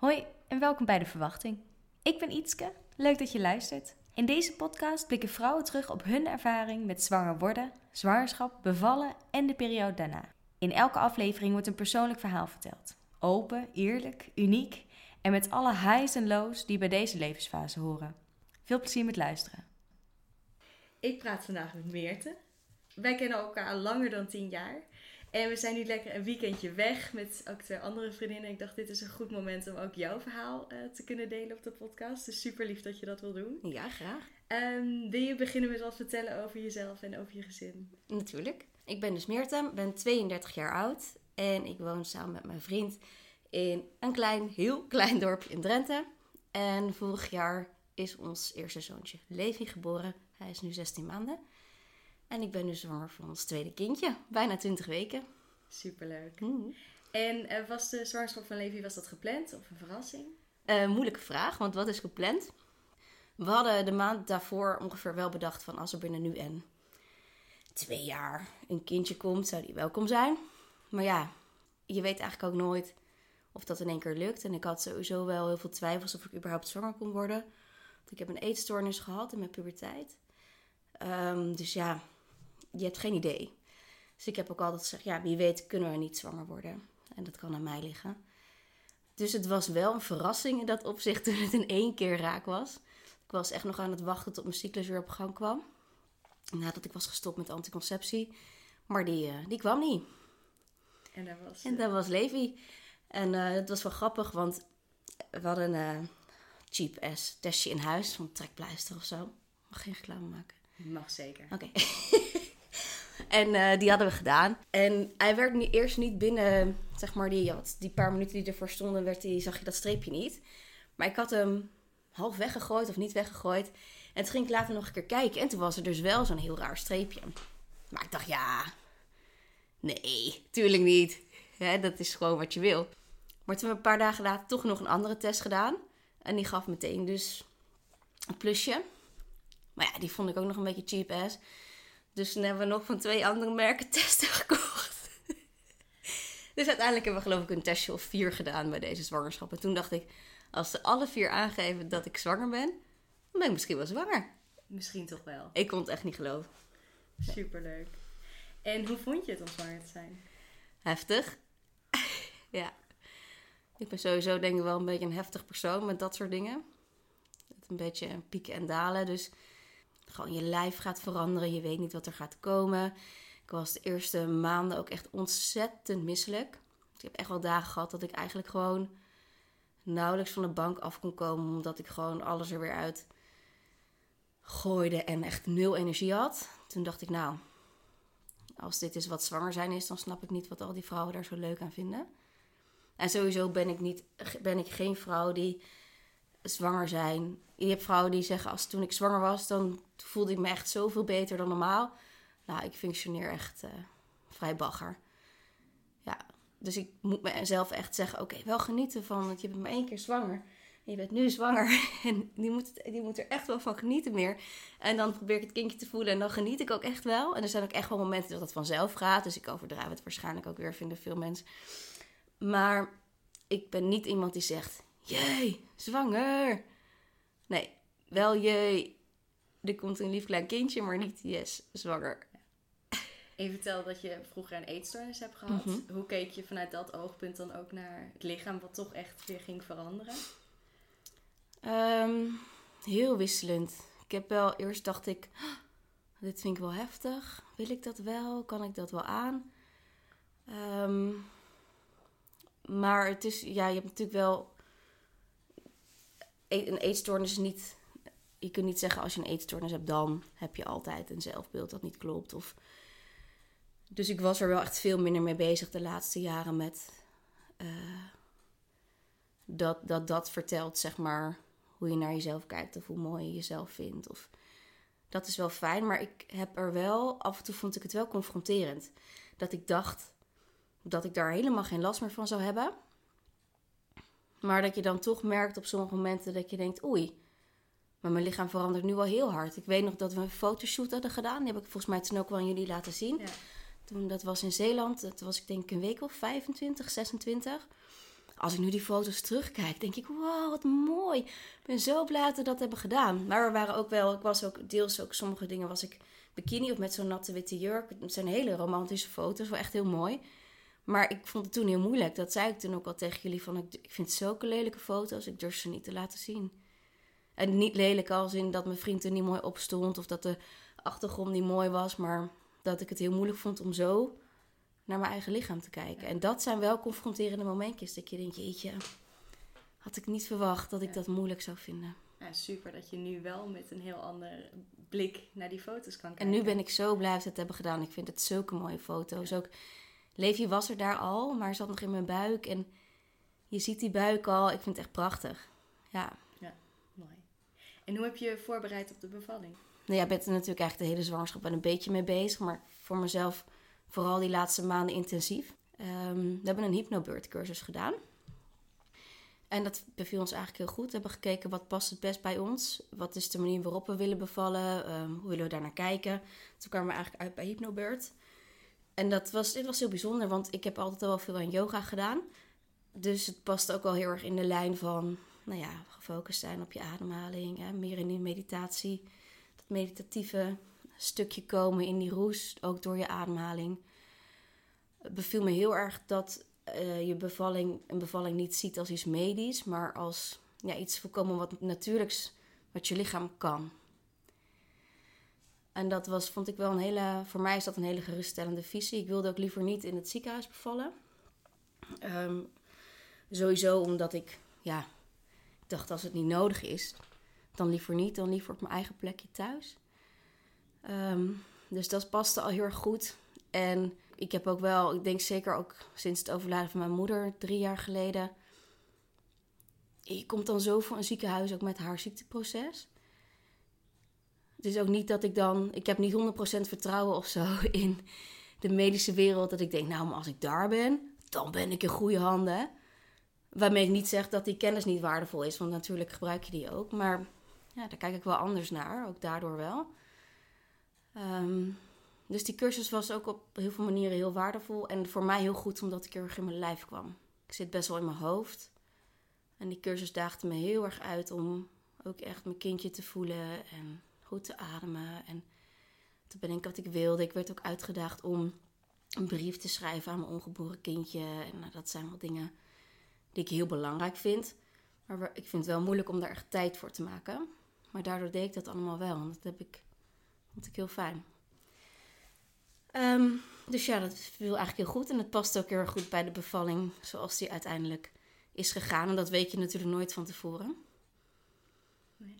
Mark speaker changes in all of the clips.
Speaker 1: Hoi en welkom bij De Verwachting. Ik ben Ietske, leuk dat je luistert. In deze podcast blikken vrouwen terug op hun ervaring met zwanger worden, zwangerschap, bevallen en de periode daarna. In elke aflevering wordt een persoonlijk verhaal verteld. Open, eerlijk, uniek en met alle highs en lows die bij deze levensfase horen. Veel plezier met luisteren. Ik praat vandaag met Meerte. Wij kennen elkaar langer dan 10 jaar. En we zijn nu lekker een weekendje weg met ook twee andere vriendinnen. Ik dacht, dit is een goed moment om ook jouw verhaal eh, te kunnen delen op de podcast. Dus super lief dat je dat wil doen.
Speaker 2: Ja, graag.
Speaker 1: Ehm, wil je beginnen met wat vertellen over jezelf en over je gezin?
Speaker 2: Natuurlijk. Ik ben dus Meerte, ben 32 jaar oud en ik woon samen met mijn vriend in een klein, heel klein dorpje in Drenthe. En vorig jaar is ons eerste zoontje Levi geboren. Hij is nu 16 maanden. En ik ben nu zwanger van ons tweede kindje, bijna 20 weken.
Speaker 1: Superleuk.
Speaker 2: Mm.
Speaker 1: En eh, was de zwangerschap van Levi, was dat gepland of een verrassing?
Speaker 2: Eh, moeilijke vraag, want wat is gepland? We hadden de maand daarvoor ongeveer wel bedacht van als er binnen nu en twee jaar een kindje komt, zou die welkom zijn. Maar ja, je weet eigenlijk ook nooit of dat in één keer lukt. En ik had sowieso wel heel veel twijfels of ik überhaupt zwanger kon worden. Want ik heb een eetstoornis gehad in mijn puberteit. Ehm, dus ja, je hebt geen idee. Dus ik heb ook altijd gezegd, ja, wie weet kunnen we niet zwanger worden. En dat kan aan mij liggen. Dus het was wel een verrassing in dat opzicht toen het in één keer raak was. Ik was echt nog aan het wachten tot mijn cyclus weer op gang kwam. Nadat ik was gestopt met anticonceptie. Maar die, uh, die kwam niet.
Speaker 1: En dat was...
Speaker 2: En dat was Levi. En uh, het was wel grappig, want we hadden een uh, cheap ass testje in huis. Van trekpleister of zo. Mag geen reclame maken.
Speaker 1: Mag zeker.
Speaker 2: Oké. Okay. en uh, die hadden we gedaan. En hij werd niet, eerst niet binnen, zeg maar, die, wat, die paar minuten die ervoor stonden, werd die, zag je dat streepje niet. Maar ik had hem half weggegooid of niet weggegooid. En toen ging ik later nog een keer kijken. En toen was er dus wel zo'n heel raar streepje. Maar ik dacht, ja, nee, tuurlijk niet. Dat is gewoon wat je wil. Maar toen we een paar dagen later toch nog een andere test gedaan. En die gaf meteen dus een plusje. Maar ja, die vond ik ook nog een beetje cheap ass. Dus toen hebben we nog van twee andere merken testen gekocht. dus uiteindelijk hebben we geloof ik een testje of vier gedaan bij deze zwangerschap. En toen dacht ik, als ze alle vier aangeven dat ik zwanger ben, dan ben ik misschien wel zwanger.
Speaker 1: Misschien toch wel.
Speaker 2: Ik kon het echt niet geloven.
Speaker 1: Superleuk. En hoe vond je het om zwanger te zijn?
Speaker 2: Heftig. ja. Ik ben sowieso denk ik wel een beetje een heftig persoon met dat soort dingen. Een beetje pieken en dalen. Dus gewoon je lijf gaat veranderen. Je weet niet wat er gaat komen. Ik was de eerste maanden ook echt ontzettend misselijk. Ik heb echt wel dagen gehad dat ik eigenlijk gewoon nauwelijks van de bank af kon komen. Omdat ik gewoon alles er weer uit gooide en echt nul energie had. Toen dacht ik, nou, als dit is wat zwanger zijn is, dan snap ik niet wat al die vrouwen daar zo leuk aan vinden. En sowieso ben ik, niet, ben ik geen vrouw die zwanger zijn. Je hebt vrouwen die zeggen, als toen ik zwanger was, dan voelde ik me echt zoveel beter dan normaal. Nou, ik functioneer echt uh, vrij bagger. Ja, dus ik moet mezelf echt zeggen, oké, wel genieten van, want je bent maar één keer zwanger. En je bent nu zwanger en die moet, die moet er echt wel van genieten meer. En dan probeer ik het kindje te voelen en dan geniet ik ook echt wel. En er zijn ook echt wel momenten dat het vanzelf gaat. Dus ik overdrijf het waarschijnlijk ook weer, vinden veel mensen. Maar ik ben niet iemand die zegt, jee, zwanger. Nee, wel jee, er komt een lief klein kindje, maar niet yes, zwanger.
Speaker 1: Je vertelde dat je vroeger een eetstoornis hebt gehad. Mm -hmm. Hoe keek je vanuit dat oogpunt dan ook naar het lichaam wat toch echt weer ging veranderen?
Speaker 2: Um, heel wisselend. Ik heb wel eerst dacht ik, oh, dit vind ik wel heftig. Wil ik dat wel? Kan ik dat wel aan? Um, maar het is, ja, je hebt natuurlijk wel. Een eetstoornis is niet. Je kunt niet zeggen als je een eetstoornis hebt, dan heb je altijd een zelfbeeld dat niet klopt. Of, dus ik was er wel echt veel minder mee bezig de laatste jaren met. Uh, dat, dat dat vertelt, zeg maar, hoe je naar jezelf kijkt of hoe mooi je jezelf vindt. Of, dat is wel fijn, maar ik heb er wel, af en toe vond ik het wel confronterend. Dat ik dacht dat ik daar helemaal geen last meer van zou hebben. Maar dat je dan toch merkt op sommige momenten dat je denkt, oei, maar mijn lichaam verandert nu wel heel hard. Ik weet nog dat we een fotoshoot hadden gedaan. Die heb ik volgens mij toen ook wel aan jullie laten zien. Ja. Toen, dat was in Zeeland. Dat was ik denk een week of 25, 26. als ik nu die foto's terugkijk, denk ik, wow, wat mooi. Ik ben zo blij dat we dat hebben gedaan. Maar we waren ook wel, ik was ook deels ook sommige dingen was ik bikini of met zo'n natte witte jurk. Het zijn hele romantische foto's, wel echt heel mooi. Maar ik vond het toen heel moeilijk. Dat zei ik toen ook al tegen jullie. Van, ik, vind zulke lelijke foto's. Ik durf ze niet te laten zien. En niet lelijk als in dat mijn vriend er niet mooi op stond. Of dat de achtergrond niet mooi was. Maar dat ik het heel moeilijk vond om zo naar mijn eigen lichaam te kijken. En dat zijn wel confronterende momentjes. Dat je denkt, jeetje, had ik niet verwacht dat ik dat moeilijk zou vinden.
Speaker 1: Ja, super dat je nu wel met een heel ander blik naar die foto's kan kijken.
Speaker 2: En nu ben ik zo blij dat we het hebben gedaan. Ik vind het zulke mooie foto's. Ook Levi was er daar al, maar zat nog in mijn buik. En je ziet die buik al. Ik vind het echt prachtig. Ja.
Speaker 1: Ja, mooi. En hoe heb je je voorbereid op de bevalling?
Speaker 2: Nou ja, ik ben er natuurlijk eigenlijk de hele zwangerschap wel een beetje mee bezig. Maar voor mezelf vooral die laatste maanden intensief. Ehm, we hebben een hypnobird cursus gedaan. En dat beviel ons eigenlijk heel goed. We hebben gekeken wat past het best bij ons. Wat is de manier waarop we willen bevallen. Um, hoe willen we daar naar kijken. Toen kwamen we eigenlijk uit bij hypnobird. En dat was, dit was heel bijzonder, want ik heb altijd al wel veel aan yoga gedaan. Dus het past ook wel heel erg in de lijn van, nou ja, gefocust zijn op je ademhaling. Hè, meer in die meditatie. Dat meditatieve stukje komen in die roes, ook door je ademhaling. Het beviel me heel erg dat uh, je bevalling, een bevalling niet ziet als iets medisch, maar als ja, iets voorkomen wat natuurlijks, wat je lichaam kan. En dat was, vond ik wel een hele, voor mij is dat een hele geruststellende visie. Ik wilde ook liever niet in het ziekenhuis bevallen. Um, sowieso omdat ik, ja, ik dacht als het niet nodig is, dan liever niet, dan liever op mijn eigen plekje thuis. Um, dus dat paste al heel erg goed. En ik heb ook wel, ik denk zeker ook sinds het overlijden van mijn moeder drie jaar geleden. Je komt dan zo voor een ziekenhuis ook met haar ziekteproces. Het is ook niet dat ik dan, ik heb niet 100% vertrouwen of zo in de medische wereld. Dat ik denk, nou, maar als ik daar ben, dan ben ik in goede handen. Waarmee ik niet zeg dat die kennis niet waardevol is, want natuurlijk gebruik je die ook. Maar ja, daar kijk ik wel anders naar, ook daardoor wel. Um, dus die cursus was ook op heel veel manieren heel waardevol. En voor mij heel goed, omdat ik heel erg in mijn lijf kwam. Ik zit best wel in mijn hoofd. En die cursus daagde me heel erg uit om ook echt mijn kindje te voelen en goed te ademen. En te bedenken wat ik wilde. Ik werd ook uitgedaagd om een brief te schrijven aan mijn ongeboren kindje. En nou, dat zijn wel dingen die ik heel belangrijk vind. Maar ik vind het wel moeilijk om daar echt tijd voor te maken. Maar daardoor deed ik dat allemaal wel. En dat heb ik, vond ik heel fijn. Um, dus ja, dat viel eigenlijk heel goed. En het past ook heel erg goed bij de bevalling zoals die uiteindelijk is gegaan. En dat weet je natuurlijk nooit van tevoren.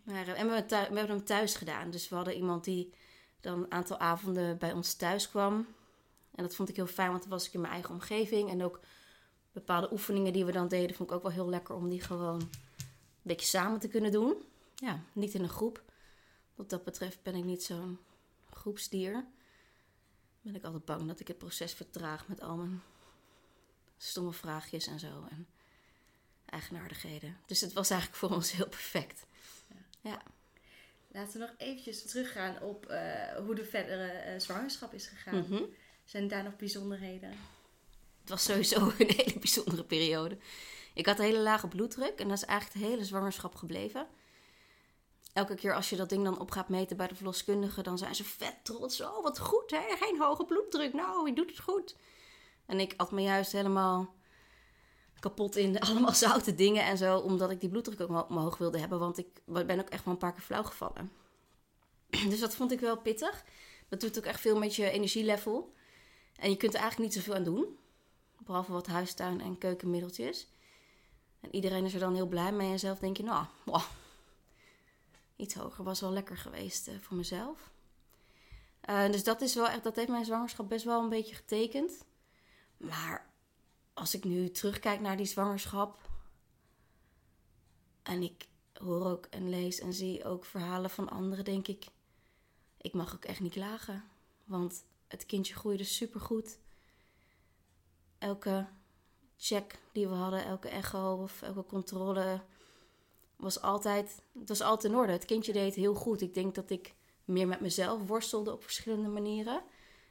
Speaker 2: Maar, eh, en we, we, hebben hem thuis gedaan. Dus we hadden iemand die dan een aantal avonden bij ons thuis kwam. En dat vond ik heel fijn, want dan was ik in mijn eigen omgeving. En ook bepaalde oefeningen die we dan deden, vond ik ook wel heel lekker om die gewoon een beetje samen te kunnen doen. Ja, niet in een groep. Wat dat betreft ben ik niet zo'n groepsdier ben ik altijd bang dat ik het proces vertraag met al mijn stomme vraagjes en zo. En eigenaardigheden. Dus het was eigenlijk voor ons heel perfect. Ja. ja.
Speaker 1: Laten we nog eventjes teruggaan op uh, hoe de verdere uh, zwangerschap is gegaan. Mm Zijn daar nog bijzonderheden?
Speaker 2: Het was sowieso een hele bijzondere periode. Ik had een hele lage bloeddruk en dat is eigenlijk de hele zwangerschap gebleven elke keer als je dat ding dan op gaat meten bij de verloskundige, dan zijn ze vet trots. Oh, wat goed, hè? Geen hoge bloeddruk. Nou, je doet het goed. En ik had me juist helemaal kapot in allemaal zoute dingen en zo, omdat ik die bloeddruk ook omhoog wilde hebben. Want ik ben ook echt wel een paar keer flauw gevallen. Dus dat vond ik wel pittig. Dat doet ook echt veel met je energielevel. En je kunt er eigenlijk niet zoveel aan doen. Behalve wat huistuin en keukenmiddeltjes. En iedereen is er dan heel blij mee. En zelf denk je, nou, wow, iets hoger was wel lekker geweest uh, voor mezelf. Uh, dus dat, is wel echt, dat heeft mijn zwangerschap best wel een beetje getekend. Maar als ik nu terugkijk naar die zwangerschap. En ik hoor ook en lees en zie ook verhalen van anderen, denk ik. Ik mag ook echt niet klagen. Want het kindje groeide supergoed. Elke check die we hadden, elke echo of elke controle was altijd, het was altijd in orde. Het kindje deed heel goed. Ik denk dat ik meer met mezelf worstelde op verschillende manieren.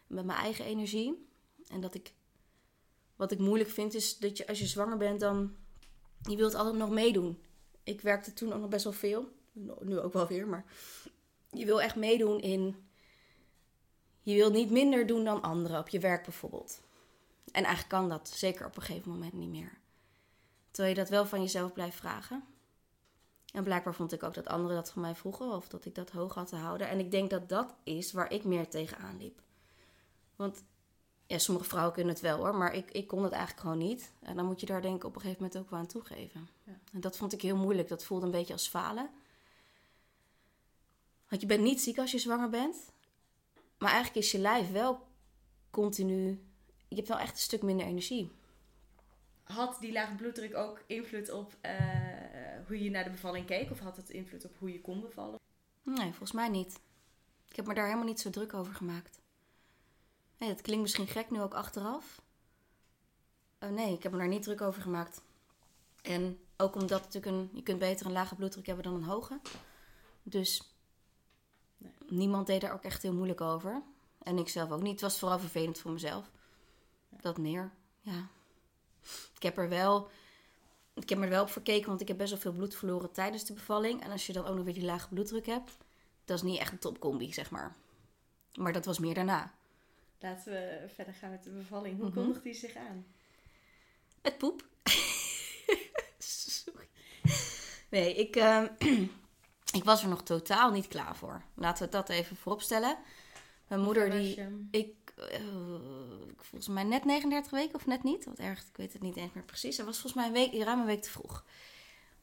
Speaker 2: Met mijn eigen energie. En dat ik, wat ik moeilijk vind, is dat je als je zwanger bent, dan je wilt altijd nog meedoen. Ik werkte toen ook nog best wel veel. Nu ook wel weer, maar je wil echt meedoen in. Je wil niet minder doen dan anderen op je werk bijvoorbeeld. En eigenlijk kan dat zeker op een gegeven moment niet meer. Terwijl je dat wel van jezelf blijft vragen. En blijkbaar vond ik ook dat anderen dat van mij vroegen of dat ik dat hoog had te houden. En ik denk dat dat is waar ik meer tegenaan liep. Want ja, sommige vrouwen kunnen het wel hoor, maar ik, ik kon het eigenlijk gewoon niet. En dan moet je daar denk ik op een gegeven moment ook wel aan toegeven. Ja. En dat vond ik heel moeilijk. Dat voelde een beetje als falen. Want je bent niet ziek als je zwanger bent. Maar eigenlijk is je lijf wel continu. Je hebt wel echt een stuk minder energie.
Speaker 1: Had die lage bloeddruk ook invloed op uh, hoe je naar de bevalling keek? Of had het invloed op hoe je kon bevallen?
Speaker 2: Nee, volgens mij niet. Ik heb me daar helemaal niet zo druk over gemaakt. Nee, dat klinkt misschien gek nu ook achteraf. Oh nee, ik heb me daar niet druk over gemaakt. En ook omdat natuurlijk een, je kunt beter een lage bloeddruk hebben dan een hoge. Dus nee. niemand deed daar ook echt heel moeilijk over. En ik zelf ook niet. Het was vooral vervelend voor mezelf. Dat meer, ja. Ik heb er wel... Ik heb me er wel op verkeken, want ik heb best wel veel bloed verloren tijdens de bevalling. En als je dan ook nog weer die lage bloeddruk hebt, dat is niet echt een topcombi, zeg maar. Maar dat was meer daarna.
Speaker 1: Laten we verder gaan met de bevalling. Hoe mm kondigt die zich aan?
Speaker 2: Het poep. Sorry. Nee, ik, uh, ik was er nog totaal niet klaar voor. Laten we dat even vooropstellen. Mijn moeder die... Ik, uh, volgens mij net 39 weken of net niet. Wat erg, ik weet het niet eens meer precies. Dat was volgens mij een week, ruim een week te vroeg.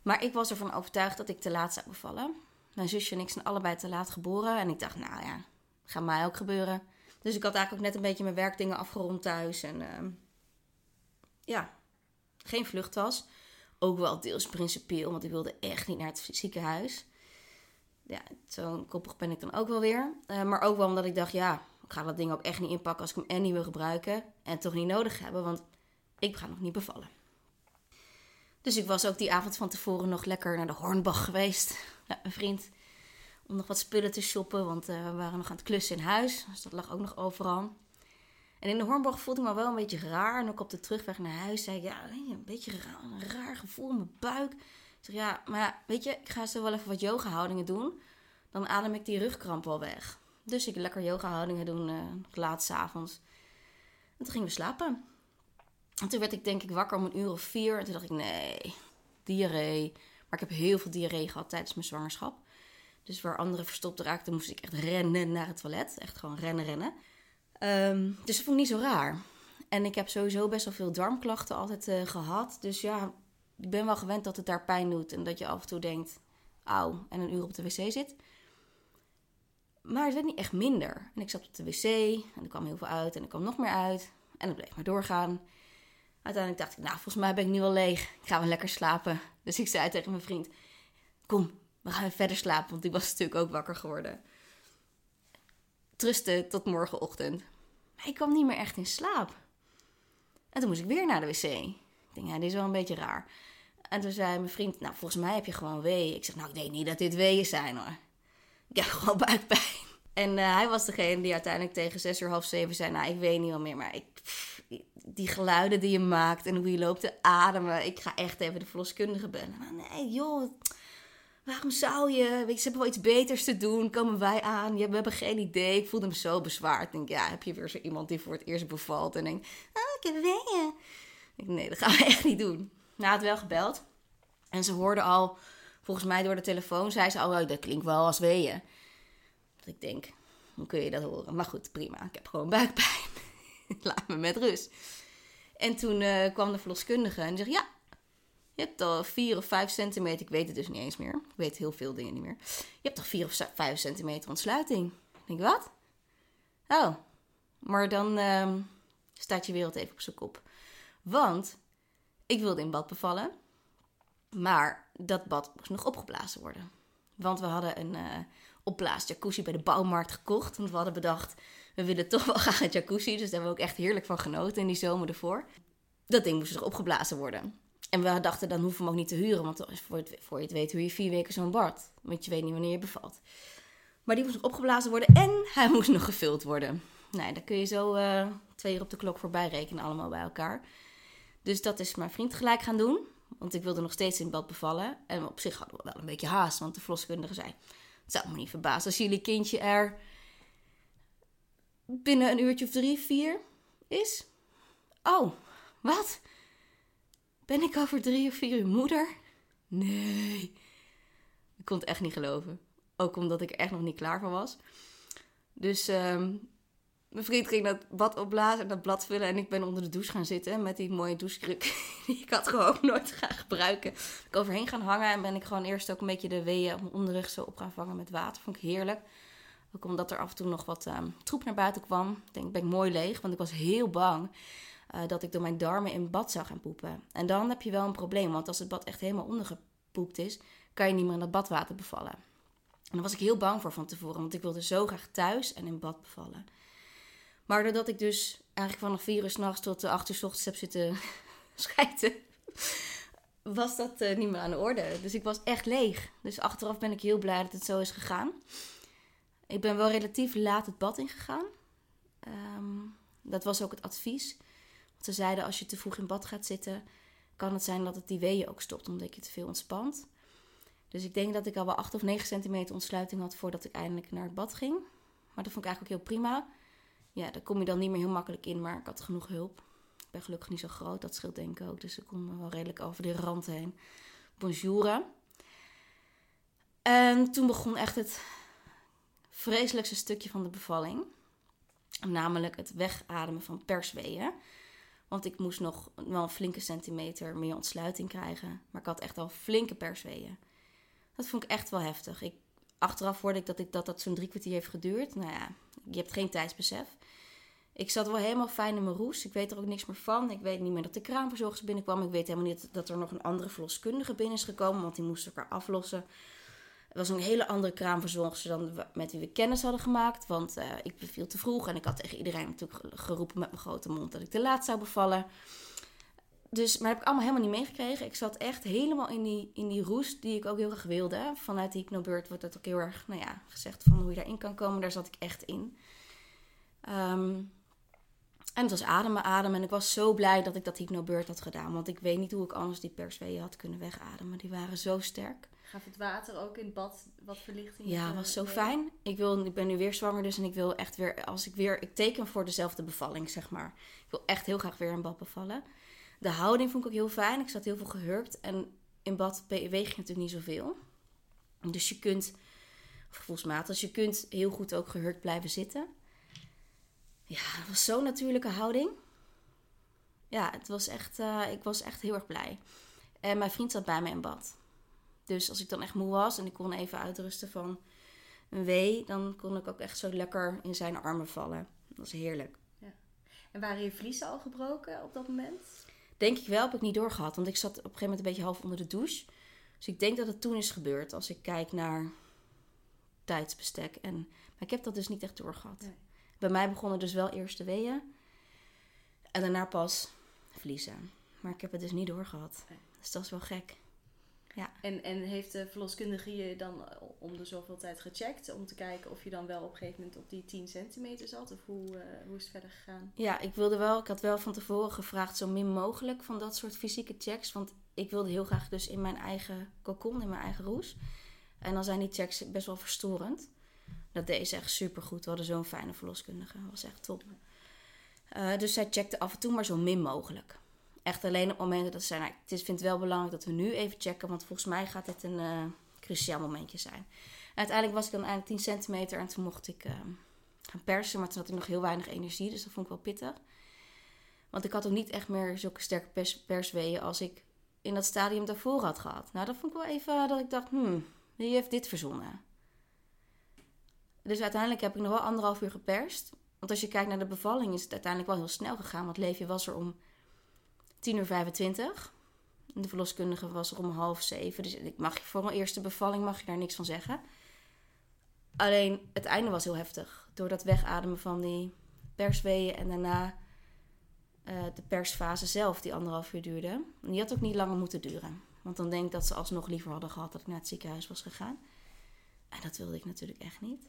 Speaker 2: Maar ik was ervan overtuigd dat ik te laat zou bevallen. Mijn zusje en ik zijn allebei te laat geboren. En ik dacht, nou ja, gaat mij ook gebeuren. Dus ik had eigenlijk ook net een beetje mijn werkdingen afgerond thuis. En uh, ja, geen vluchttas. Ook wel deels principieel, want ik wilde echt niet naar het ziekenhuis. Ja, zo koppig ben ik dan ook wel weer. Uh, maar ook wel omdat ik dacht, ja, ik ga dat ding ook echt niet inpakken als ik hem en niet wil gebruiken. En toch niet nodig hebben, want ik ga nog niet bevallen. Dus ik was ook die avond van tevoren nog lekker naar de Hornbach geweest. Ja, een vriend om nog wat spullen te shoppen, want uh, we waren nog aan het klussen in huis. Dus dat lag ook nog overal. En in de Hornbach voelde ik me wel een beetje raar. En ook op de terugweg naar huis zei ik, ja, een beetje raar, een raar gevoel in mijn buik. Ik zeg, ja, maar weet je, ik ga zo wel even wat yoga houdingen doen. Dan adem ik die rugkramp wel weg. Dus ik lekker yoga houdingen doen, uh, laat s'avonds. En toen gingen we slapen. En toen werd ik denk ik wakker om een uur of vier. En toen dacht ik, nee, diarree. Maar ik heb heel veel diarree gehad tijdens mijn zwangerschap. Dus waar anderen verstopt raakten, moest ik echt rennen naar het toilet. Echt gewoon rennen, rennen. Um, dus dat vond ik niet zo raar. En ik heb sowieso best wel veel darmklachten altijd uh, gehad. Dus ja, ik ben wel gewend dat het daar pijn doet. En dat je af en toe denkt, auw, en een uur op de wc zit. Maar het werd niet echt minder. En ik zat op de wc en er kwam heel veel uit en er kwam nog meer uit. En het bleef maar doorgaan. Uiteindelijk dacht ik, nou, volgens mij ben ik nu wel leeg. Ik ga wel lekker slapen. Dus ik zei tegen mijn vriend, kom, we gaan verder slapen, want die was natuurlijk ook wakker geworden. Trusten tot morgenochtend. Maar ik kwam niet meer echt in slaap. En toen moest ik weer naar de wc. Ik denk, ja, dit is wel een beetje raar. En toen zei mijn vriend, nou, volgens mij heb je gewoon weeën. Ik zeg, nou, ik denk niet dat dit weeën zijn hoor. Ik heb gewoon buikpijn. En uh, hij was degene die uiteindelijk tegen zes uur half zeven zei, nou, ik weet niet wel meer, maar ik, die geluiden die je maakt en hoe je loopt te ademen. Ik ga echt even de verloskundige bellen. Maar nee, joh, waarom zou je? Weet je, ze hebben wel iets beters te doen. Komen wij aan? We hebben geen idee. Ik voelde me zo bezwaard. Ik denk, ja, heb je weer zo iemand die voor het eerst bevalt en denkt, oh, ik heb weeën. Ik nee, dat gaan we echt niet doen. Nou, had wel gebeld. En ze hoorde al, volgens mij door de telefoon, zei ze al, oh, dat klinkt wel als weeën. Dat ik denk, hoe kun je dat horen? Maar goed, prima. Ik heb gewoon buikpijn. Laat me met rust. En toen uh, kwam de verloskundige en zei, ja, je hebt al 4 of 5 centimeter, ik weet het dus niet eens meer. Ik weet heel veel dingen niet meer. Je hebt toch 4 of 5 centimeter ontsluiting? Ik denk, wat? Oh, maar dan uh, staat je wereld even op zijn kop. Want ik wilde in bad bevallen, maar dat bad moest nog opgeblazen worden. Want we hadden een uh, opblaas jacuzzi bij de bouwmarkt gekocht. Want we hadden bedacht, we willen toch wel graag een jacuzzi. Dus daar hebben we ook echt heerlijk van genoten in die zomer ervoor. Dat ding moest nog opgeblazen worden. En we dachten, dan hoeven we hem ook niet te huren. Want voor, het, voor je het weet, hoe je vier weken zo'n bad. Want je weet niet wanneer je bevalt. Maar die moest nog opgeblazen worden en hij moest nog gevuld worden. Nou, daar kun je zo uh, twee uur op de klok voorbij rekenen, allemaal bij elkaar. Dus dat is mijn vriend gelijk gaan doen. Want ik wilde nog steeds in bad bevallen. En op zich hadden we wel een beetje haast. Want de verloskundige zei... Het zou me niet verbazen als jullie kindje er... binnen een uurtje of drie, vier is. Oh, wat? Ben ik over drie of vier uur moeder? Nee. Ik kon het echt niet geloven. Ook omdat ik er echt nog niet klaar voor was. Dus ehm, mijn vriend ging dat bad opblazen en dat blad vullen. En ik ben onder de douche gaan zitten met die mooie douchekruk. Die ik had gewoon nooit gaan gebruiken. Ik overheen gaan hangen en ben ik gewoon eerst ook een beetje de weeën op mijn onderrug zo op gaan vangen met water. Vond ik heerlijk. Ook omdat er af en toe nog wat um, troep naar buiten kwam. Ik denk, ben ik mooi leeg, want ik was heel bang uh, dat ik door mijn darmen in bad zou gaan poepen. En dan heb je wel een probleem, want als het bad echt helemaal ondergepoept is, kan je niet meer in dat badwater bevallen. En daar was ik heel bang voor van tevoren, want ik wilde zo graag thuis en in bad bevallen. Maar doordat ik dus eigenlijk vanaf vier uur s'nachts tot de acht uur s ochtends heb zitten schijten, was dat uh, niet meer aan de orde. Dus ik was echt leeg. Dus achteraf ben ik heel blij dat het zo is gegaan. Ik ben wel relatief laat het bad ingegaan. Um, dat was ook het advies. Ze zeiden als je te vroeg in bad gaat zitten, kan het zijn dat het die weeën ook stopt omdat je te veel ontspant. Dus ik denk dat ik al wel 8 of 9 centimeter ontsluiting had voordat ik eindelijk naar het bad ging. Maar dat vond ik eigenlijk ook heel prima. Ja, daar kom je dan niet meer heel makkelijk in, maar ik had genoeg hulp. Ik ben gelukkig niet zo groot, dat scheelt denk ik ook. Dus ik kon wel redelijk over de rand heen bonjouren. En toen begon echt het vreselijkste stukje van de bevalling. Namelijk het wegademen van persweeën. Want ik moest nog wel een flinke centimeter meer ontsluiting krijgen. Maar ik had echt al flinke persweeën. Dat vond ik echt wel heftig. Ik, achteraf hoorde ik dat, ik, dat dat zo'n drie kwartier heeft geduurd. Nou ja, je hebt geen tijdsbesef. Ik zat wel helemaal fijn in mijn roes. Ik weet er ook niks meer van. Ik weet niet meer dat de kraamverzorgers binnenkwam. Ik weet helemaal niet dat er nog een andere verloskundige binnen is gekomen. Want die moest elkaar aflossen. Was een hele andere kraamverzorgster dan met wie we kennis hadden gemaakt. Want uh, ik beviel te vroeg en ik had tegen iedereen natuurlijk geroepen met mijn grote mond dat ik te laat zou bevallen. Dus, maar heb ik allemaal helemaal niet meegekregen. Ik zat echt helemaal in die, in die roes die ik ook heel graag wilde. Vanuit die hypnobird wordt dat ook heel erg nou ja, gezegd van hoe je daarin kan komen. Daar zat ik echt in. Um, en het was ademen, ademen. En ik was zo blij dat ik dat hypnobird had gedaan. Want ik weet niet hoe ik anders die persweeën had kunnen wegademen. Die waren zo sterk.
Speaker 1: Gaf het water ook in het bad wat verlichting?
Speaker 2: Ja, was zo fijn. Ik, wil, ik ben nu weer zwanger dus en ik wil echt weer, als ik weer, ik teken voor dezelfde bevalling, zeg maar. Ik wil echt heel graag weer in bad bevallen. De houding vond ik ook heel fijn. Ik zat heel veel gehurkt en in bad weeg je natuurlijk niet zoveel. Dus je kunt, gevoelsmatig, dus je kunt heel goed ook gehurkt blijven zitten. Ja, dat was zo'n natuurlijke houding. Ja, het was echt, uh, ik was echt heel erg blij. En mijn vriend zat bij me in bad. Dus als ik dan echt moe was en ik kon even uitrusten van een wee, dan kon ik ook echt zo lekker in zijn armen vallen. Dat was heerlijk. Ja.
Speaker 1: En waren je vliezen al gebroken op dat moment?
Speaker 2: Denk ik wel, heb ik niet doorgehad. Want ik zat op een gegeven moment een beetje half onder de douche. Dus ik denk dat het toen is gebeurd als ik kijk naar tijdsbestek. En, maar ik heb dat dus niet echt doorgehad. Nee. Bij mij begonnen dus wel eerst de weeën. En daarna pas vliezen. Maar ik heb het dus niet doorgehad. Nee. Dus dat is wel gek. Ja.
Speaker 1: En, en heeft de verloskundige je dan om de zoveel tijd gecheckt? Om te kijken of je dan wel op een gegeven moment op die 10 centimeter zat? Of hoe, uh, hoe is het verder gegaan?
Speaker 2: Ja, ik wilde wel, ik had wel van tevoren gevraagd zo min mogelijk van dat soort fysieke checks. Want ik wilde heel graag dus in mijn eigen cocon, in mijn eigen roes. En dan zijn die checks best wel verstorend. Dat deed ze echt super goed. We hadden zo'n fijne verloskundige. Dat was echt top. Uh, dus zij checkte af en toe maar zo min mogelijk echt alleen op momenten dat ze zijn. Nou, het vind het wel belangrijk dat we nu even checken, want volgens mij gaat dit een uh, cruciaal momentje zijn. uiteindelijk was ik dan eigenlijk 10 centimeter en toen mocht ik uh, gaan persen, maar toen had ik nog heel weinig energie, dus dat vond ik wel pittig. Want ik had ook niet echt meer zulke sterke pers persweeën als ik in dat stadium daarvoor had gehad. Nou, dat vond ik wel even dat ik dacht, hmm, wie heeft dit verzonnen? Dus uiteindelijk heb ik nog wel anderhalf uur geperst. Want als je kijkt naar de bevalling is het uiteindelijk wel heel snel gegaan. Want Leefje was er om 10 uur 25. De verloskundige was er om half zeven. Dus ik mag, voor mijn eerste bevalling mag je daar niks van zeggen. Alleen het einde was heel heftig. Door dat wegademen van die persweeën en daarna uh, de persfase zelf, die anderhalf uur duurde. Die had ook niet langer moeten duren. Want dan denk ik dat ze alsnog liever hadden gehad dat ik naar het ziekenhuis was gegaan. En dat wilde ik natuurlijk echt niet.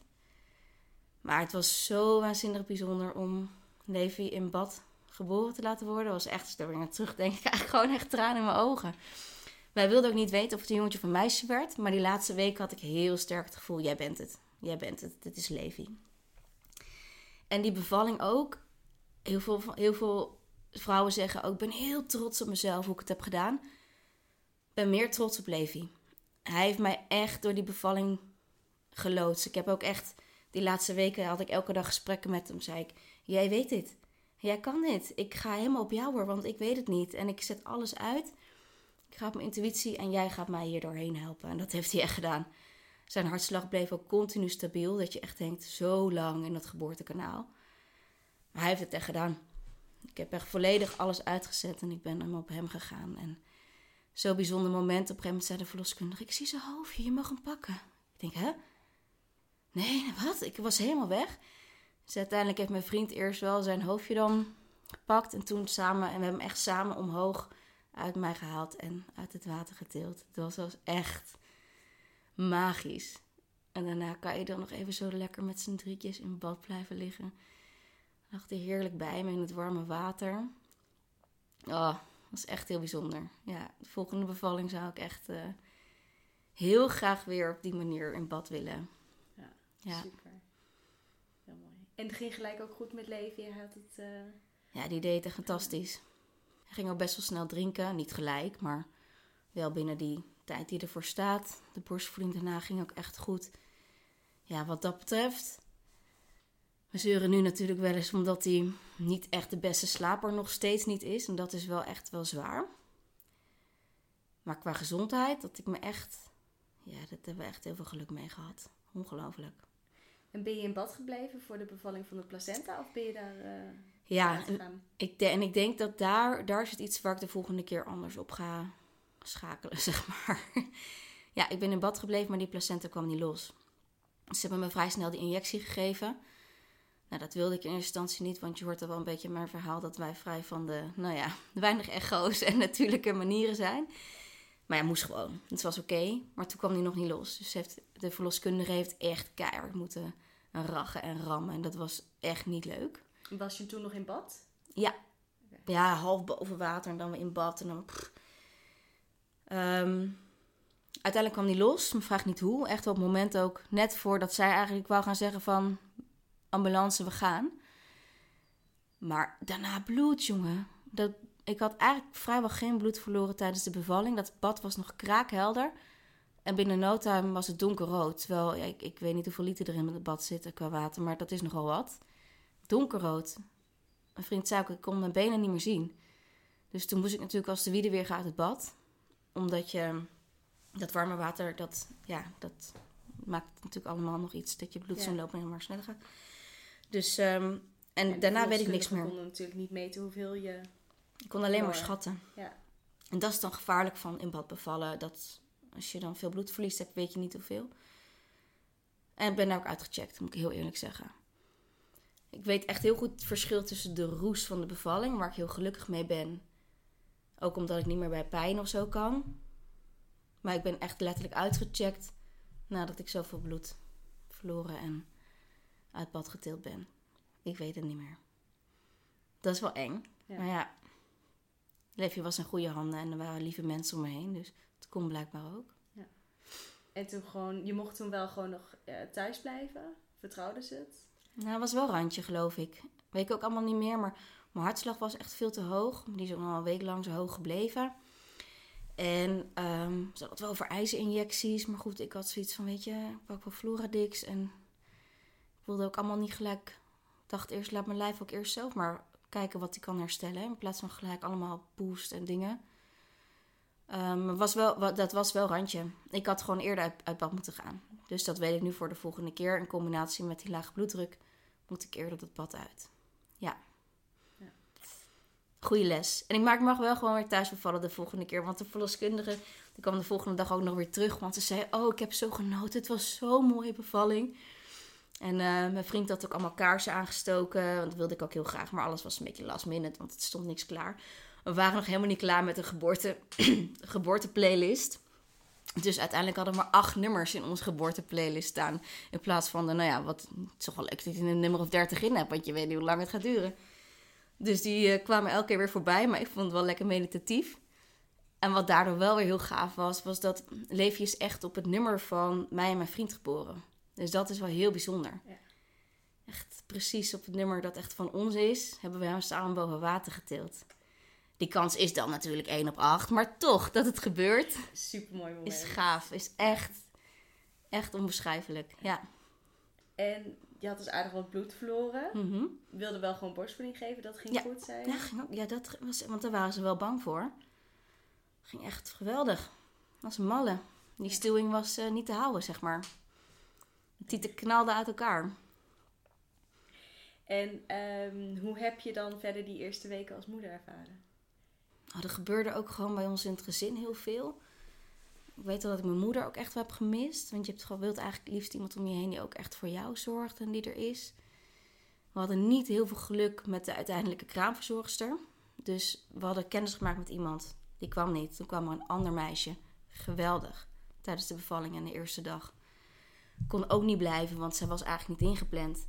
Speaker 2: Maar het was zo waanzinnig bijzonder om Levi in bad geboren te laten worden, was echt, naar terug denk, ik eigenlijk gewoon echt tranen in mijn ogen. Wij wilden ook niet weten of het een jongetje of een meisje werd. Maar die laatste week had ik heel sterk het gevoel: jij bent het. Jij bent het. Dit is Levi. En die bevalling ook. Heel veel, veel vrouwen zeggen ook: ik ben heel trots op mezelf hoe ik het heb gedaan. Ik ben meer trots op Levi. Hij heeft mij echt door die bevalling geloodst. Ik heb ook echt, die laatste weken had ik elke dag gesprekken met hem. Zei ik: Jij weet dit. Jij kan dit. Ik ga helemaal op jou hoor, want ik weet het niet. En ik zet alles uit. Ik ga op mijn intuïtie en jij gaat mij hier doorheen helpen. En dat heeft hij echt gedaan. Zijn hartslag bleef ook continu stabiel. Dat je echt denkt, zo lang in dat geboortekanaal. Maar hij heeft het echt gedaan. Ik heb echt volledig alles uitgezet en ik ben hem op hem gegaan. En zo'n bijzonder moment. Op een zei de verloskundige, ik zie zijn hoofdje, je mag hem pakken. Ik denk, hè? Nee, wat? Ik was helemaal weg. Dus uiteindelijk heeft mijn vriend eerst wel zijn hoofdje dan gepakt. En toen samen, en we hebben hem echt samen omhoog uit mij gehaald en uit het water getild. Dat was echt magisch. En daarna kan je dan nog even zo lekker met z'n drietjes in bad blijven liggen. Lag hij heerlijk bij me in het warme water. Oh, dat was echt heel bijzonder. Ja, de volgende bevalling zou ik echt uh, heel graag weer op die manier in bad willen.
Speaker 1: Ja, ja. super. En het ging gelijk ook goed met leven? Had het... Uh...
Speaker 2: Ja, die deed het fantastisch. Hij ging ook best wel snel drinken. Niet gelijk, maar wel binnen die tijd die ervoor staat. De borstvoeding daarna ging ook echt goed. Ja, wat dat betreft. We zeuren nu natuurlijk wel eens omdat hij niet echt de beste slaper nog steeds niet is. En dat is wel echt wel zwaar. Maar qua gezondheid, dat ik me echt... Ja, dat hebben we echt heel veel geluk mee gehad. Ongelooflijk.
Speaker 1: En ben je in bad gebleven voor de bevalling van de placenta? Of ben je daar... Uh...
Speaker 2: Ja, en ik, en ik denk dat daar, daar het iets waar ik de volgende keer anders op ga schakelen, zeg maar. ja, ik ben in bad gebleven, maar die placenta kwam niet los. Ze hebben me vrij snel die injectie gegeven. Nou, dat wilde ik in eerste instantie niet, want je hoort al wel een beetje mijn verhaal dat wij vrij van de, nou ja, weinig echo's en natuurlijke manieren zijn. Maar ja, moest gewoon. Het was oké, maar toen kwam die nog niet los. Dus heeft, de verloskundige heeft echt keihard moeten rachen en rammen. En dat was echt niet leuk.
Speaker 1: Was je toen nog in bad?
Speaker 2: Ja. Ja, half boven water en dan weer in bad. En dan... Um, uiteindelijk kwam die los. Me vraag niet hoe. Echt op het moment ook. Net voordat zij eigenlijk wou gaan zeggen van... Ambulance, we gaan. Maar daarna bloed, jongen. Dat, ik had eigenlijk vrijwel geen bloed verloren tijdens de bevalling. Dat bad was nog kraakhelder. En binnen no time was het donkerrood. Terwijl, ja, ik, ik weet niet hoeveel liter er in het bad zitten qua water. Maar dat is nogal wat donkerrood. Mijn vriend zei ook, ik kon mijn benen niet meer zien. Dus toen moest ik natuurlijk als de wiede weer gaan uit het bad. Omdat je dat warme water, dat, ja, dat maakt natuurlijk allemaal nog iets. Dat je bloedsomloop maar sneller gaat. Dus, um, en, daarna weet ik niks meer.
Speaker 1: Ik kon natuurlijk niet meten hoeveel je...
Speaker 2: Ik kon alleen maar schatten. Ja. En dat is dan gevaarlijk van in bad bevallen. Dat als je dan veel bloed verliest hebt, weet je niet hoeveel. En ik ben daar ook uitgecheckt, moet ik heel eerlijk zeggen. Ik weet echt heel goed het verschil tussen de roes van de bevalling, waar ik heel gelukkig mee ben. Ook omdat ik niet meer bij pijn of zo kan. Maar ik ben echt letterlijk uitgecheckt nadat ik zoveel bloed verloren en uit bad getild ben. Ik weet het niet meer. Dat is wel eng. Maar ja, Leefje was in goede handen en er waren lieve mensen om me heen. Dus het kon blijkbaar ook. Ja.
Speaker 1: En toen gewoon, je mocht toen wel gewoon nog uh, thuis blijven? Vertrouwde ze het?
Speaker 2: Nou, dat was wel randje, geloof ik. Weet ik ook allemaal niet meer, maar mijn hartslag was echt veel te hoog. Die is nog een week lang zo hoog gebleven. En um, ze had wel voor ijzerinjecties. Maar goed, ik had zoiets van, weet je, ik pak wel Floradix. En ik wilde ook allemaal niet gelijk... Ik dacht eerst, laat mijn lijf ook eerst zelf maar kijken wat hij kan herstellen. In plaats van gelijk allemaal boost en dingen. Um, was wel, dat was wel randje. Ik had gewoon eerder uit, uit bad moeten gaan. Dus dat weet ik nu voor de volgende keer. In combinatie met die lage bloeddruk moet ik eerder dat bad uit. Ja. ja. Goeie les. En ik mag wel gewoon weer thuis bevallen de volgende keer. Want de verloskundige die kwam de volgende dag ook nog weer terug. Want ze zei, oh ik heb zo genoten. Het was zo'n mooie bevalling. En uh, mijn vriend had ook allemaal kaarsen aangestoken. Want dat wilde ik ook heel graag. Maar alles was een beetje last minute. Want het stond niks klaar. We waren nog helemaal niet klaar met een geboorte, geboorteplaylist. Dus uiteindelijk hadden we maar acht nummers in onze geboorteplaylist staan. In plaats van de, nou ja, wat, het is toch wel leuk dat je een nummer of dertig in hebt, want je weet niet hoe lang het gaat duren. Dus die uh, kwamen elke keer weer voorbij, maar ik vond het wel lekker meditatief. En wat daardoor wel weer heel gaaf was, was dat Levi is echt op het nummer van mij en mijn vriend geboren. Dus dat is wel heel bijzonder.
Speaker 1: Ja.
Speaker 2: Echt precies op het nummer dat echt van ons is, hebben we hem samen boven water getild. Die kans is dan natuurlijk 1 op 8, maar toch dat het gebeurt,
Speaker 1: Super mooi moment.
Speaker 2: is gaaf. Is echt, echt onbeschrijfelijk. Ja.
Speaker 1: En je had dus aardig wat bloed verloren.
Speaker 2: Mhm.
Speaker 1: Wilde wel gewoon borstvoeding geven, dat ging
Speaker 2: Ja.
Speaker 1: goed zijn.
Speaker 2: Ja, ging ook- ja, dat was, want daar waren ze wel bang voor. Ging echt geweldig. Als een malle. Die
Speaker 1: Ja.
Speaker 2: stuwing was eh, niet te houden, zeg maar. Tieten knalden uit elkaar.
Speaker 1: En ehm, hoe heb je dan verder die eerste weken als moeder ervaren?
Speaker 2: Oh, er gebeurde ook gewoon bij ons in het gezin heel veel. Ik weet wel dat ik mijn moeder ook echt wel heb gemist. Want je hebt gewoon, wilt eigenlijk liefst iemand om je heen die ook echt voor jou zorgt en die er is. We hadden niet heel veel geluk met de uiteindelijke kraamverzorgster. Dus we hadden kennis gemaakt met iemand. Die kwam niet. Toen kwam er een ander meisje. Geweldig. Tijdens de bevalling en de eerste dag. Kon ook niet blijven, want zij was eigenlijk niet ingepland.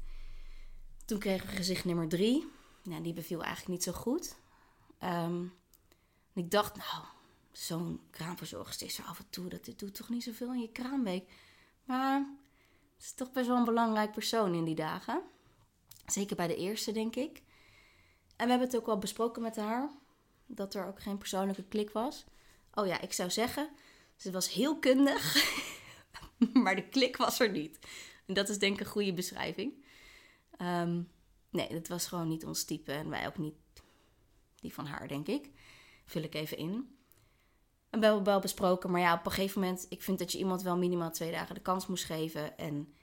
Speaker 2: Toen kregen we gezicht nummer drie. Nou, die beviel eigenlijk niet zo goed. Ehm, en ik dacht, nou, zo'n kraamverzorgster is er af en toe. Dat doet toch niet zoveel in je kraamweek. Maar het is toch best wel een belangrijk persoon in die dagen. Zeker bij de eerste, denk ik. En we hebben het ook wel besproken met haar. Dat er ook geen persoonlijke klik was. Oh ja, ik zou zeggen, ze was heel kundig. maar de klik was er niet. En dat is denk ik een goede beschrijving. Ehm, nee, dat was gewoon niet ons type. En wij ook niet die van haar, denk ik. Vul ik even in. En we hebben wel besproken, maar ja, op een gegeven moment... Ik vind dat je iemand wel minimaal twee dagen de kans moest geven. En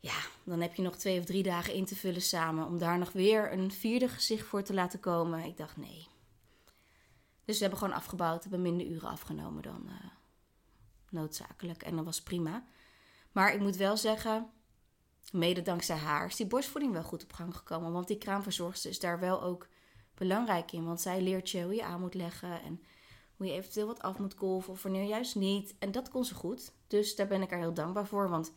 Speaker 2: ja, dan heb je nog twee of drie dagen in te vullen samen... om daar nog weer een vierde gezicht voor te laten komen. Ik dacht, nee. Dus we hebben gewoon afgebouwd, hebben minder uren afgenomen dan eh, noodzakelijk. En dat was prima. Maar ik moet wel zeggen, mede dankzij haar is die borstvoeding wel goed op gang gekomen. Want die kraamverzorgster is daar wel ook belangrijk in. Want zij leert je hoe je aan moet leggen en hoe je eventueel wat af moet kolven of wanneer juist niet. En dat kon ze goed. Dus daar ben ik haar heel dankbaar voor. Want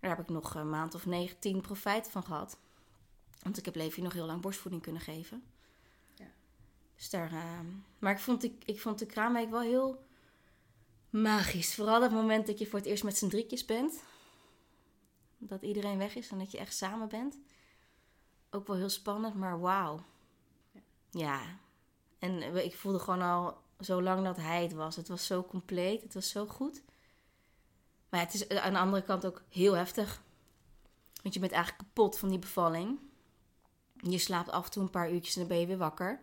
Speaker 2: daar heb ik nog een maand of negen, tien profijt van gehad. Want ik heb Levi nog heel lang borstvoeding kunnen geven.
Speaker 1: Ja.
Speaker 2: Dus daar, eh, maar ik vond, ik, ik vond de kraamweek wel heel magisch. Vooral het moment dat je voor het eerst met z'n drietjes bent. Dat iedereen weg is en dat je echt samen bent. Ook wel heel spannend, maar wauw. Ja. En ik voelde gewoon al zo lang dat hij het was. Het was zo compleet, het was zo goed. Maar het is aan de andere kant ook heel heftig. Want je bent eigenlijk kapot van die bevalling. Je slaapt af en toe een paar uurtjes en dan ben je weer wakker.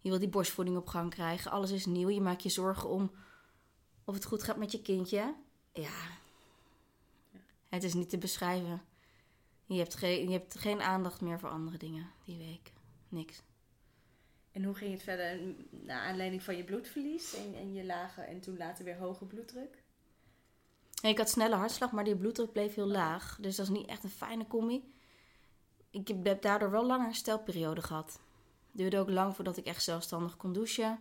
Speaker 2: Je wil die borstvoeding op gang krijgen. Alles is nieuw. Je maakt je zorgen om of het goed gaat met je kindje. Ja. Het is niet te beschrijven. Je hebt, geen, je hebt geen aandacht meer voor andere dingen die week. Niks.
Speaker 1: En hoe ging het verder naar aanleiding van je bloedverlies en, en je lage en toen later weer hoge bloeddruk?
Speaker 2: Ik had snelle hartslag, maar die bloeddruk bleef heel laag. Dus dat is niet echt een fijne combi. Ik heb daardoor wel langer herstelperiode gehad. Het duurde ook lang voordat ik echt zelfstandig kon douchen.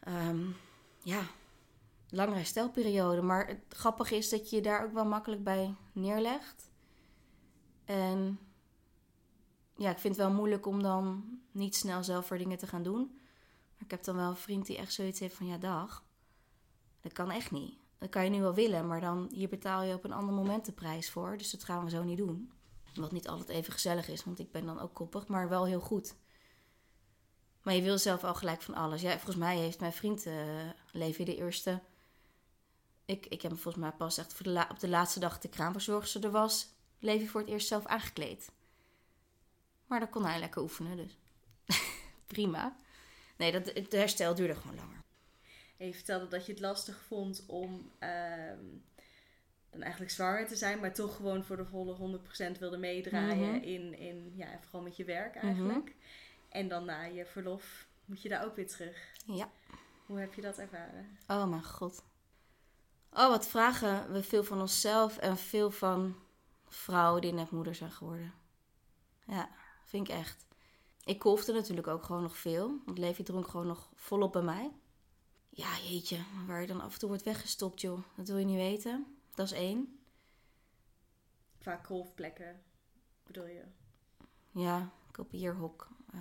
Speaker 2: Ehm, ja, lange herstelperiode. Maar het grappige is dat je je daar ook wel makkelijk bij neerlegt. En ja, ik vind het wel moeilijk om dan niet snel zelf voor dingen te gaan doen. Maar ik heb dan wel een vriend die echt zoiets heeft van ja, dag. Dat kan echt niet. Dat kan je nu wel willen, maar dan hier betaal je op een ander moment de prijs voor. Dus dat gaan we zo niet doen. Wat niet altijd even gezellig is, want ik ben dan ook koppig, maar wel heel goed. Maar je wil zelf al gelijk van alles. Ja, volgens mij heeft mijn vriend uh, Levi de eerste. Ik, ik heb hem volgens mij pas echt voor de op de laatste dag de kraamverzorgster er was. Levi voor het eerst zelf aangekleed. Maar dan kon hij lekker oefenen, dus prima. Nee, dat, het herstel duurde gewoon langer.
Speaker 1: En je vertelde dat je het lastig vond om ehm, dan eigenlijk zwanger te zijn, maar toch gewoon voor de volle 100% wilde meedraaien
Speaker 2: Mhm.
Speaker 1: in, in, ja, vooral met je werk eigenlijk. En dan na je verlof moet je daar ook weer terug.
Speaker 2: Ja.
Speaker 1: Hoe heb je dat ervaren?
Speaker 2: Oh mijn god. Oh, wat vragen we veel van onszelf en veel van vrouwen die net moeder zijn geworden. Ja, vind ik echt. Ik kolfde natuurlijk ook gewoon nog veel. Want Levi dronk gewoon nog volop bij mij. Ja, jeetje, waar je dan af en toe wordt weggestopt, joh. Dat wil je niet weten. Dat is één.
Speaker 1: Vaak golfplekken, bedoel je?
Speaker 2: Ja, kopieerhok. Uh,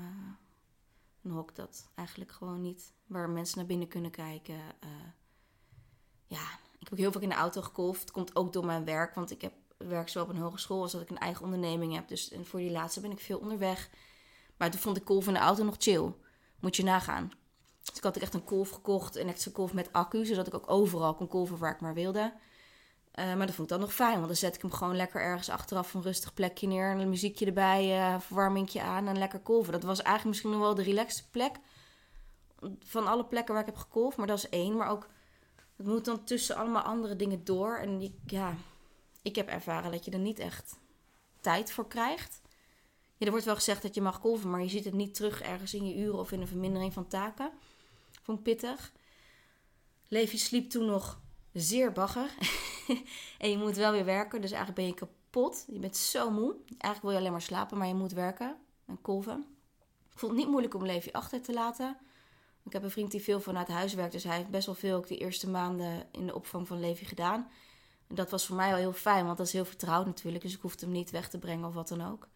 Speaker 2: Een hok dat eigenlijk gewoon niet, waar mensen naar binnen kunnen kijken. Uh, ja, ik heb ook heel vaak in de auto gekolfd. Komt ook door mijn werk, want ik heb, werk zo op een hogeschool als dat ik een eigen onderneming heb. Dus en voor die laatste ben ik veel onderweg. Maar toen vond ik kolf in de auto nog chill. Moet je nagaan. Dus ik had echt een kolf gekocht, een extra kolf met accu, zodat ik ook overal kon kolven waar ik maar wilde. Uh, maar dat vond ik dan nog fijn, want dan zet ik hem gewoon lekker ergens achteraf een rustig plekje neer. En een muziekje erbij, uh, verwarmingje aan en lekker kolven. Dat was eigenlijk misschien nog wel de relaxte plek van alle plekken waar ik heb gekolfd. Maar dat is één. Maar ook, het moet dan tussen allemaal andere dingen door. En die, ja, ik heb ervaren dat je er niet echt tijd voor krijgt. Ja, er wordt wel gezegd dat je mag kolven, maar je ziet het niet terug ergens in je uren of in een vermindering van taken. Vond ik pittig. Levi sliep toen nog zeer bagger. en je moet wel weer werken, dus eigenlijk ben je kapot. Je bent zo moe. Eigenlijk wil je alleen maar slapen, maar je moet werken en kolven. Ik vond het niet moeilijk om Levi achter te laten. Ik heb een vriend die veel vanuit huis werkt, dus hij heeft best wel veel ook de eerste maanden in de opvang van Levi gedaan. En dat was voor mij wel heel fijn, want dat is heel vertrouwd natuurlijk, dus ik hoefde hem niet weg te brengen of wat dan ook.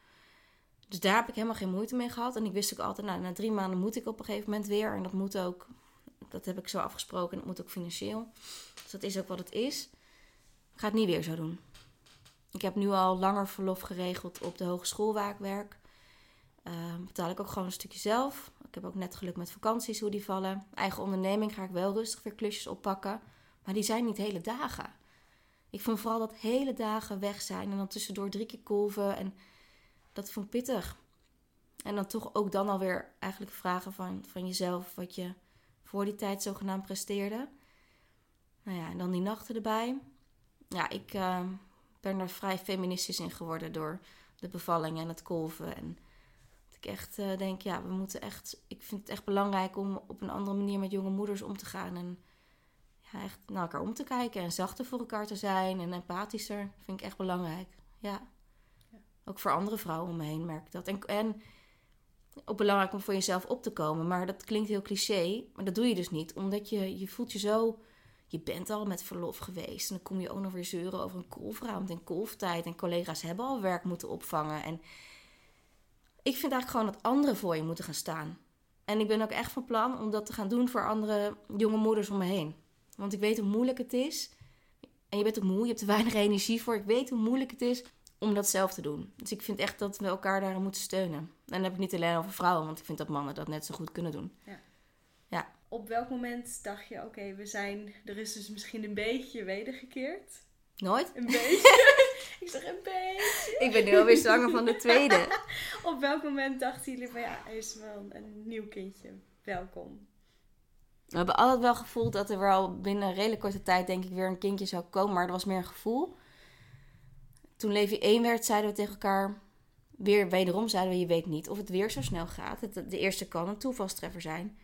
Speaker 2: Dus daar heb ik helemaal geen moeite mee gehad. En ik wist ook altijd, nou, na drie maanden moet ik op een gegeven moment weer. En dat moet ook, dat heb ik zo afgesproken. En dat moet ook financieel. Dus dat is ook wat het is. Ik ga het niet weer zo doen. Ik heb nu al langer verlof geregeld op de hogeschool waar. Uh, betaal ik ook gewoon een stukje zelf. Ik heb ook net geluk met vakanties, hoe die vallen. Eigen onderneming ga ik wel rustig weer klusjes oppakken. Maar die zijn niet hele dagen. Ik vind vooral dat hele dagen weg zijn en dan tussendoor drie keer kolven. En dat vond ik pittig. En dan toch ook dan alweer eigenlijk vragen van, van jezelf wat je voor die tijd zogenaamd presteerde. Nou ja, en dan die nachten erbij. Ja, ik uh, ben er vrij feministisch in geworden door de bevalling en het kolven. En dat ik echt uh, denk, ja, we moeten echt... Ik vind het echt belangrijk om op een andere manier met jonge moeders om te gaan. En ja, echt naar elkaar om te kijken en zachter voor elkaar te zijn en empathischer. Vind ik echt belangrijk, ja. Ook voor andere vrouwen om me heen merk ik dat. En, en ook belangrijk om voor jezelf op te komen. Maar dat klinkt heel cliché, maar dat doe je dus niet. Omdat je, je voelt je zo... Je bent al met verlof geweest. En dan kom je ook nog weer zeuren over een kolfruimte en kolftijd. En collega's hebben al werk moeten opvangen. En ik vind eigenlijk gewoon dat anderen voor je moeten gaan staan. En ik ben ook echt van plan om dat te gaan doen voor andere jonge moeders om me heen. Want ik weet hoe moeilijk het is. En je bent ook moe, je hebt er weinig energie voor. Ik weet hoe moeilijk het is om dat zelf te doen. Dus ik vind echt dat we elkaar daarin moeten steunen. En dan heb ik niet alleen over vrouwen, want ik vind dat mannen dat net zo goed kunnen doen.
Speaker 1: Ja.
Speaker 2: ja.
Speaker 1: Op welk moment dacht je, oké, we zijn, er is dus misschien een beetje wedergekeerd?
Speaker 2: Nooit?
Speaker 1: Een beetje? ik zeg een beetje.
Speaker 2: Ik ben nu alweer zwanger van de tweede.
Speaker 1: Op welk moment dachten jullie van, ja, hij is wel een nieuw kindje. Welkom.
Speaker 2: We hebben altijd wel gevoeld dat er wel binnen een redelijk korte tijd, denk ik, weer een kindje zou komen. Maar er was meer een gevoel toen Levi 1 werd, zeiden we tegen elkaar. Weer wederom zeiden we: Je weet niet of het weer zo snel gaat. De eerste kan een toevalstreffer zijn.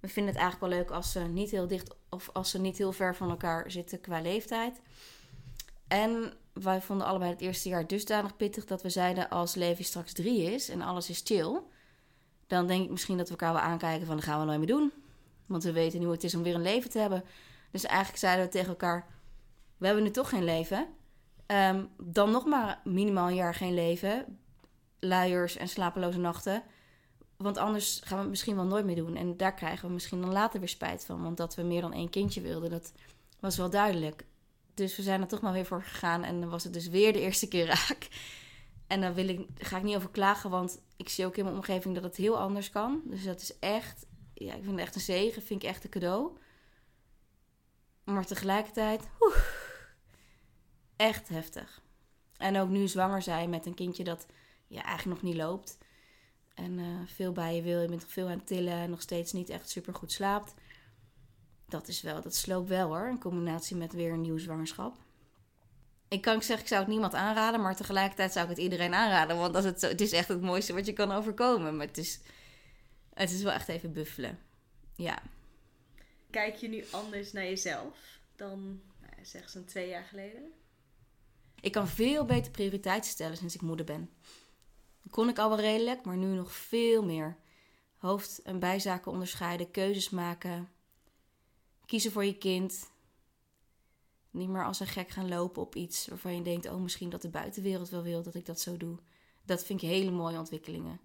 Speaker 2: We vinden het eigenlijk wel leuk als ze niet heel dicht of als ze niet heel ver van elkaar zitten qua leeftijd. En wij vonden allebei het eerste jaar dusdanig pittig dat we zeiden: Als Levi straks drie is en alles is chill, dan denk ik misschien dat we elkaar wel aankijken van: Dat gaan we nooit meer doen. Want we weten nu hoe het is om weer een leven te hebben. Dus eigenlijk zeiden we tegen elkaar: We hebben nu toch geen leven. Um, dan nog maar minimaal een jaar geen leven. Luiers en slapeloze nachten. Want anders gaan we het misschien wel nooit meer doen. En daar krijgen we misschien dan later weer spijt van. Want dat we meer dan één kindje wilden, dat was wel duidelijk. Dus we zijn er toch maar weer voor gegaan. En dan was het dus weer de eerste keer raak. En daar wil ik, ga ik niet over klagen, want ik zie ook in mijn omgeving dat het heel anders kan. Dus dat is echt, ja, ik vind het echt een zegen, vind ik echt een cadeau. Maar tegelijkertijd, echt heftig. En ook nu zwanger zijn met een kindje dat ja, eigenlijk nog niet loopt. En uh, veel bij je wil. Je bent nog veel aan het tillen en nog steeds niet echt super goed slaapt. Dat is wel, dat sloopt wel hoor. In combinatie met weer een nieuw zwangerschap. Ik kan zeggen, ik zou het niemand aanraden, maar tegelijkertijd zou ik het iedereen aanraden. Want als het, zo, het is echt het mooiste wat je kan overkomen. Maar het is, het is wel echt even buffelen. Ja.
Speaker 1: Kijk je nu anders naar jezelf dan, nou, zeg zo'n twee jaar geleden?
Speaker 2: Ik kan veel beter prioriteiten stellen sinds ik moeder ben. Dat kon ik al wel redelijk, maar nu nog veel meer. Hoofd- en bijzaken onderscheiden, keuzes maken, kiezen voor je kind. Niet meer als een gek gaan lopen op iets waarvan je denkt: oh, misschien dat de buitenwereld wel wil dat ik dat zo doe. Dat vind ik hele mooie ontwikkelingen.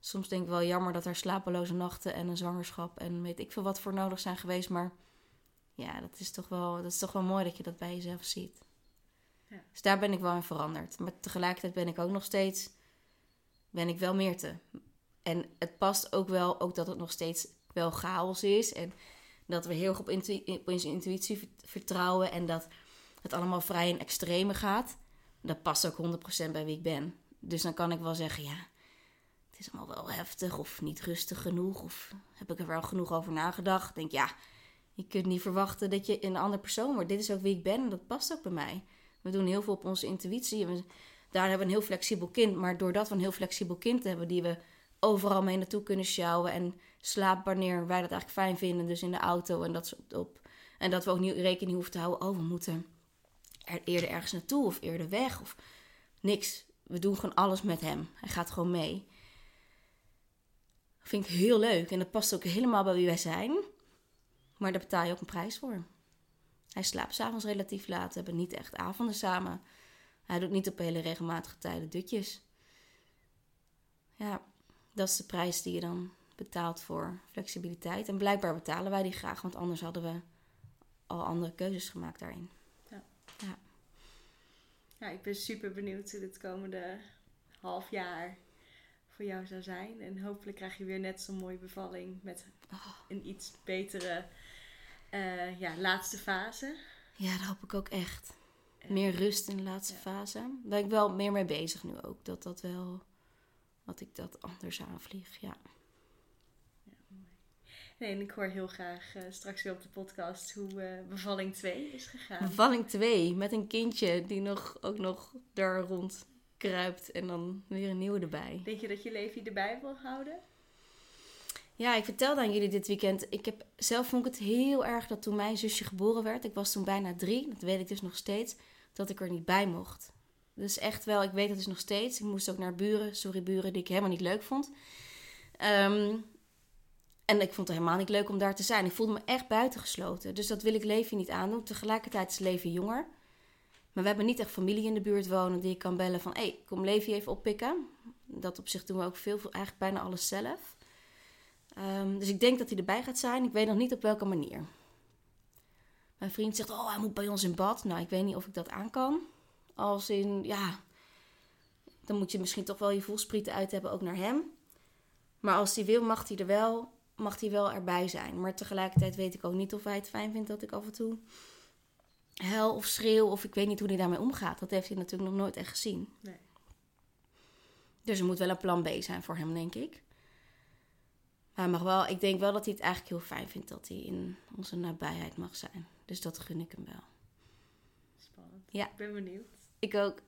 Speaker 2: Soms denk ik wel jammer dat er slapeloze nachten en een zwangerschap en weet ik veel wat voor nodig zijn geweest. Maar ja, dat is toch wel, dat is toch wel mooi dat je dat bij jezelf ziet.
Speaker 1: Ja.
Speaker 2: Dus daar ben ik wel in veranderd. Maar tegelijkertijd ben ik ook nog steeds, ben ik wel meer te. En het past ook wel, ook dat het nog steeds wel chaos is. En dat we heel erg op, intu- op intuïtie vert- vertrouwen. En dat het allemaal vrij in extreme gaat. Dat past ook 100% bij wie ik ben. Dus dan kan ik wel zeggen, ja, is allemaal wel heftig of niet rustig genoeg. Of heb ik er wel genoeg over nagedacht. Denk, ja, je kunt niet verwachten dat je een andere persoon wordt. Dit is ook wie ik ben en dat past ook bij mij. We doen heel veel op onze intuïtie. Daar hebben we een heel flexibel kind. Maar doordat we een heel flexibel kind hebben, die we overal mee naartoe kunnen sjouwen. En slaap wanneer wij dat eigenlijk fijn vinden. Dus in de auto en dat soort op. En dat we ook niet rekening hoeven te houden. Oh, we moeten er eerder ergens naartoe of eerder weg. Of niks. We doen gewoon alles met hem. Hij gaat gewoon mee. Vind ik heel leuk. En dat past ook helemaal bij wie wij zijn. Maar daar betaal je ook een prijs voor. Hij slaapt s'avonds relatief laat. Hebben niet echt avonden samen. Hij doet niet op hele regelmatige tijden dutjes. Ja, dat is de prijs die je dan betaalt voor flexibiliteit. En blijkbaar betalen wij die graag, want anders hadden we al andere keuzes gemaakt daarin.
Speaker 1: Ja, ik ben super benieuwd hoe dit komende half jaar voor jou zou zijn. En hopelijk krijg je weer net zo'n mooie bevalling met een iets betere eh, ja, laatste fase.
Speaker 2: Ja, dat hoop ik ook echt. Meer rust in de laatste fase. Daar ben ik wel meer mee bezig nu ook. Dat dat wel, dat ik dat anders aanvlieg, ja.
Speaker 1: Nee, en ik hoor heel graag eh, straks weer op de podcast hoe eh, bevalling 2 is gegaan.
Speaker 2: Bevalling 2 met een kindje die nog, ook nog daar rond kruipt en dan weer een nieuwe erbij.
Speaker 1: Denk je dat je Levi erbij wil houden?
Speaker 2: Ja, ik vertelde aan jullie dit weekend. Ik heb zelf vond ik het heel erg dat toen mijn zusje geboren werd, ik was toen bijna drie, dat weet ik dus nog steeds, dat ik er niet bij mocht. Dus echt wel, ik weet het dus nog steeds. Ik moest ook naar buren, sorry buren, die ik helemaal niet leuk vond. Ehm, en ik vond het helemaal niet leuk om daar te zijn. Ik voelde me echt buitengesloten. Dus dat wil ik Levi niet aandoen. Tegelijkertijd is Levi jonger. Maar we hebben niet echt familie in de buurt wonen die ik kan bellen van... hé, hey, kom Levi even oppikken. Dat op zich doen we ook veel, eigenlijk bijna alles zelf. Um, dus ik denk dat hij erbij gaat zijn. Ik weet nog niet op welke manier. Mijn vriend zegt, oh, hij moet bij ons in bad. Nou, ik weet niet of ik dat aan kan. Als in, ja... Dan moet je misschien toch wel je voelsprieten uit hebben, ook naar hem. Maar als hij wil, mag hij er wel, mag hij wel erbij zijn. Maar tegelijkertijd weet ik ook niet of hij het fijn vindt dat ik af en toe huil of schreeuw. Of ik weet niet hoe hij daarmee omgaat. Dat heeft hij natuurlijk nog nooit echt gezien.
Speaker 1: Nee.
Speaker 2: Dus er moet wel een plan B zijn voor hem, denk ik. Maar hij mag wel, ik denk wel dat hij het eigenlijk heel fijn vindt dat hij in onze nabijheid mag zijn. Dus dat gun ik hem wel.
Speaker 1: Spannend.
Speaker 2: Ja.
Speaker 1: Ik ben benieuwd.
Speaker 2: Ik ook.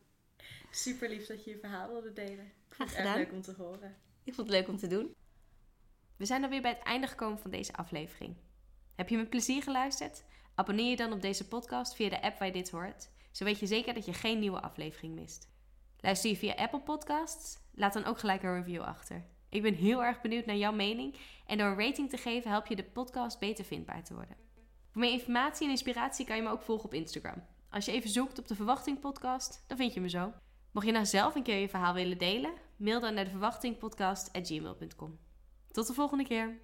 Speaker 1: Super lief dat je je verhaal wilde delen. Ik vond het erg leuk om te horen.
Speaker 2: Ik vond het leuk om te doen.
Speaker 1: We zijn alweer bij het einde gekomen van deze aflevering. Heb je met plezier geluisterd? Abonneer je dan op deze podcast via de app waar je dit hoort. Zo weet je zeker dat je geen nieuwe aflevering mist. Luister je via Apple Podcasts? Laat dan ook gelijk een review achter. Ik ben heel erg benieuwd naar jouw mening en door een rating te geven help je de podcast beter vindbaar te worden. Voor meer informatie en inspiratie kan je me ook volgen op Instagram. Als je even zoekt op de Verwachting Podcast, dan vind je me zo. Mocht je nou zelf een keer je verhaal willen delen, mail dan naar de verwachtingpodcast@gmail.com. Tot de volgende keer.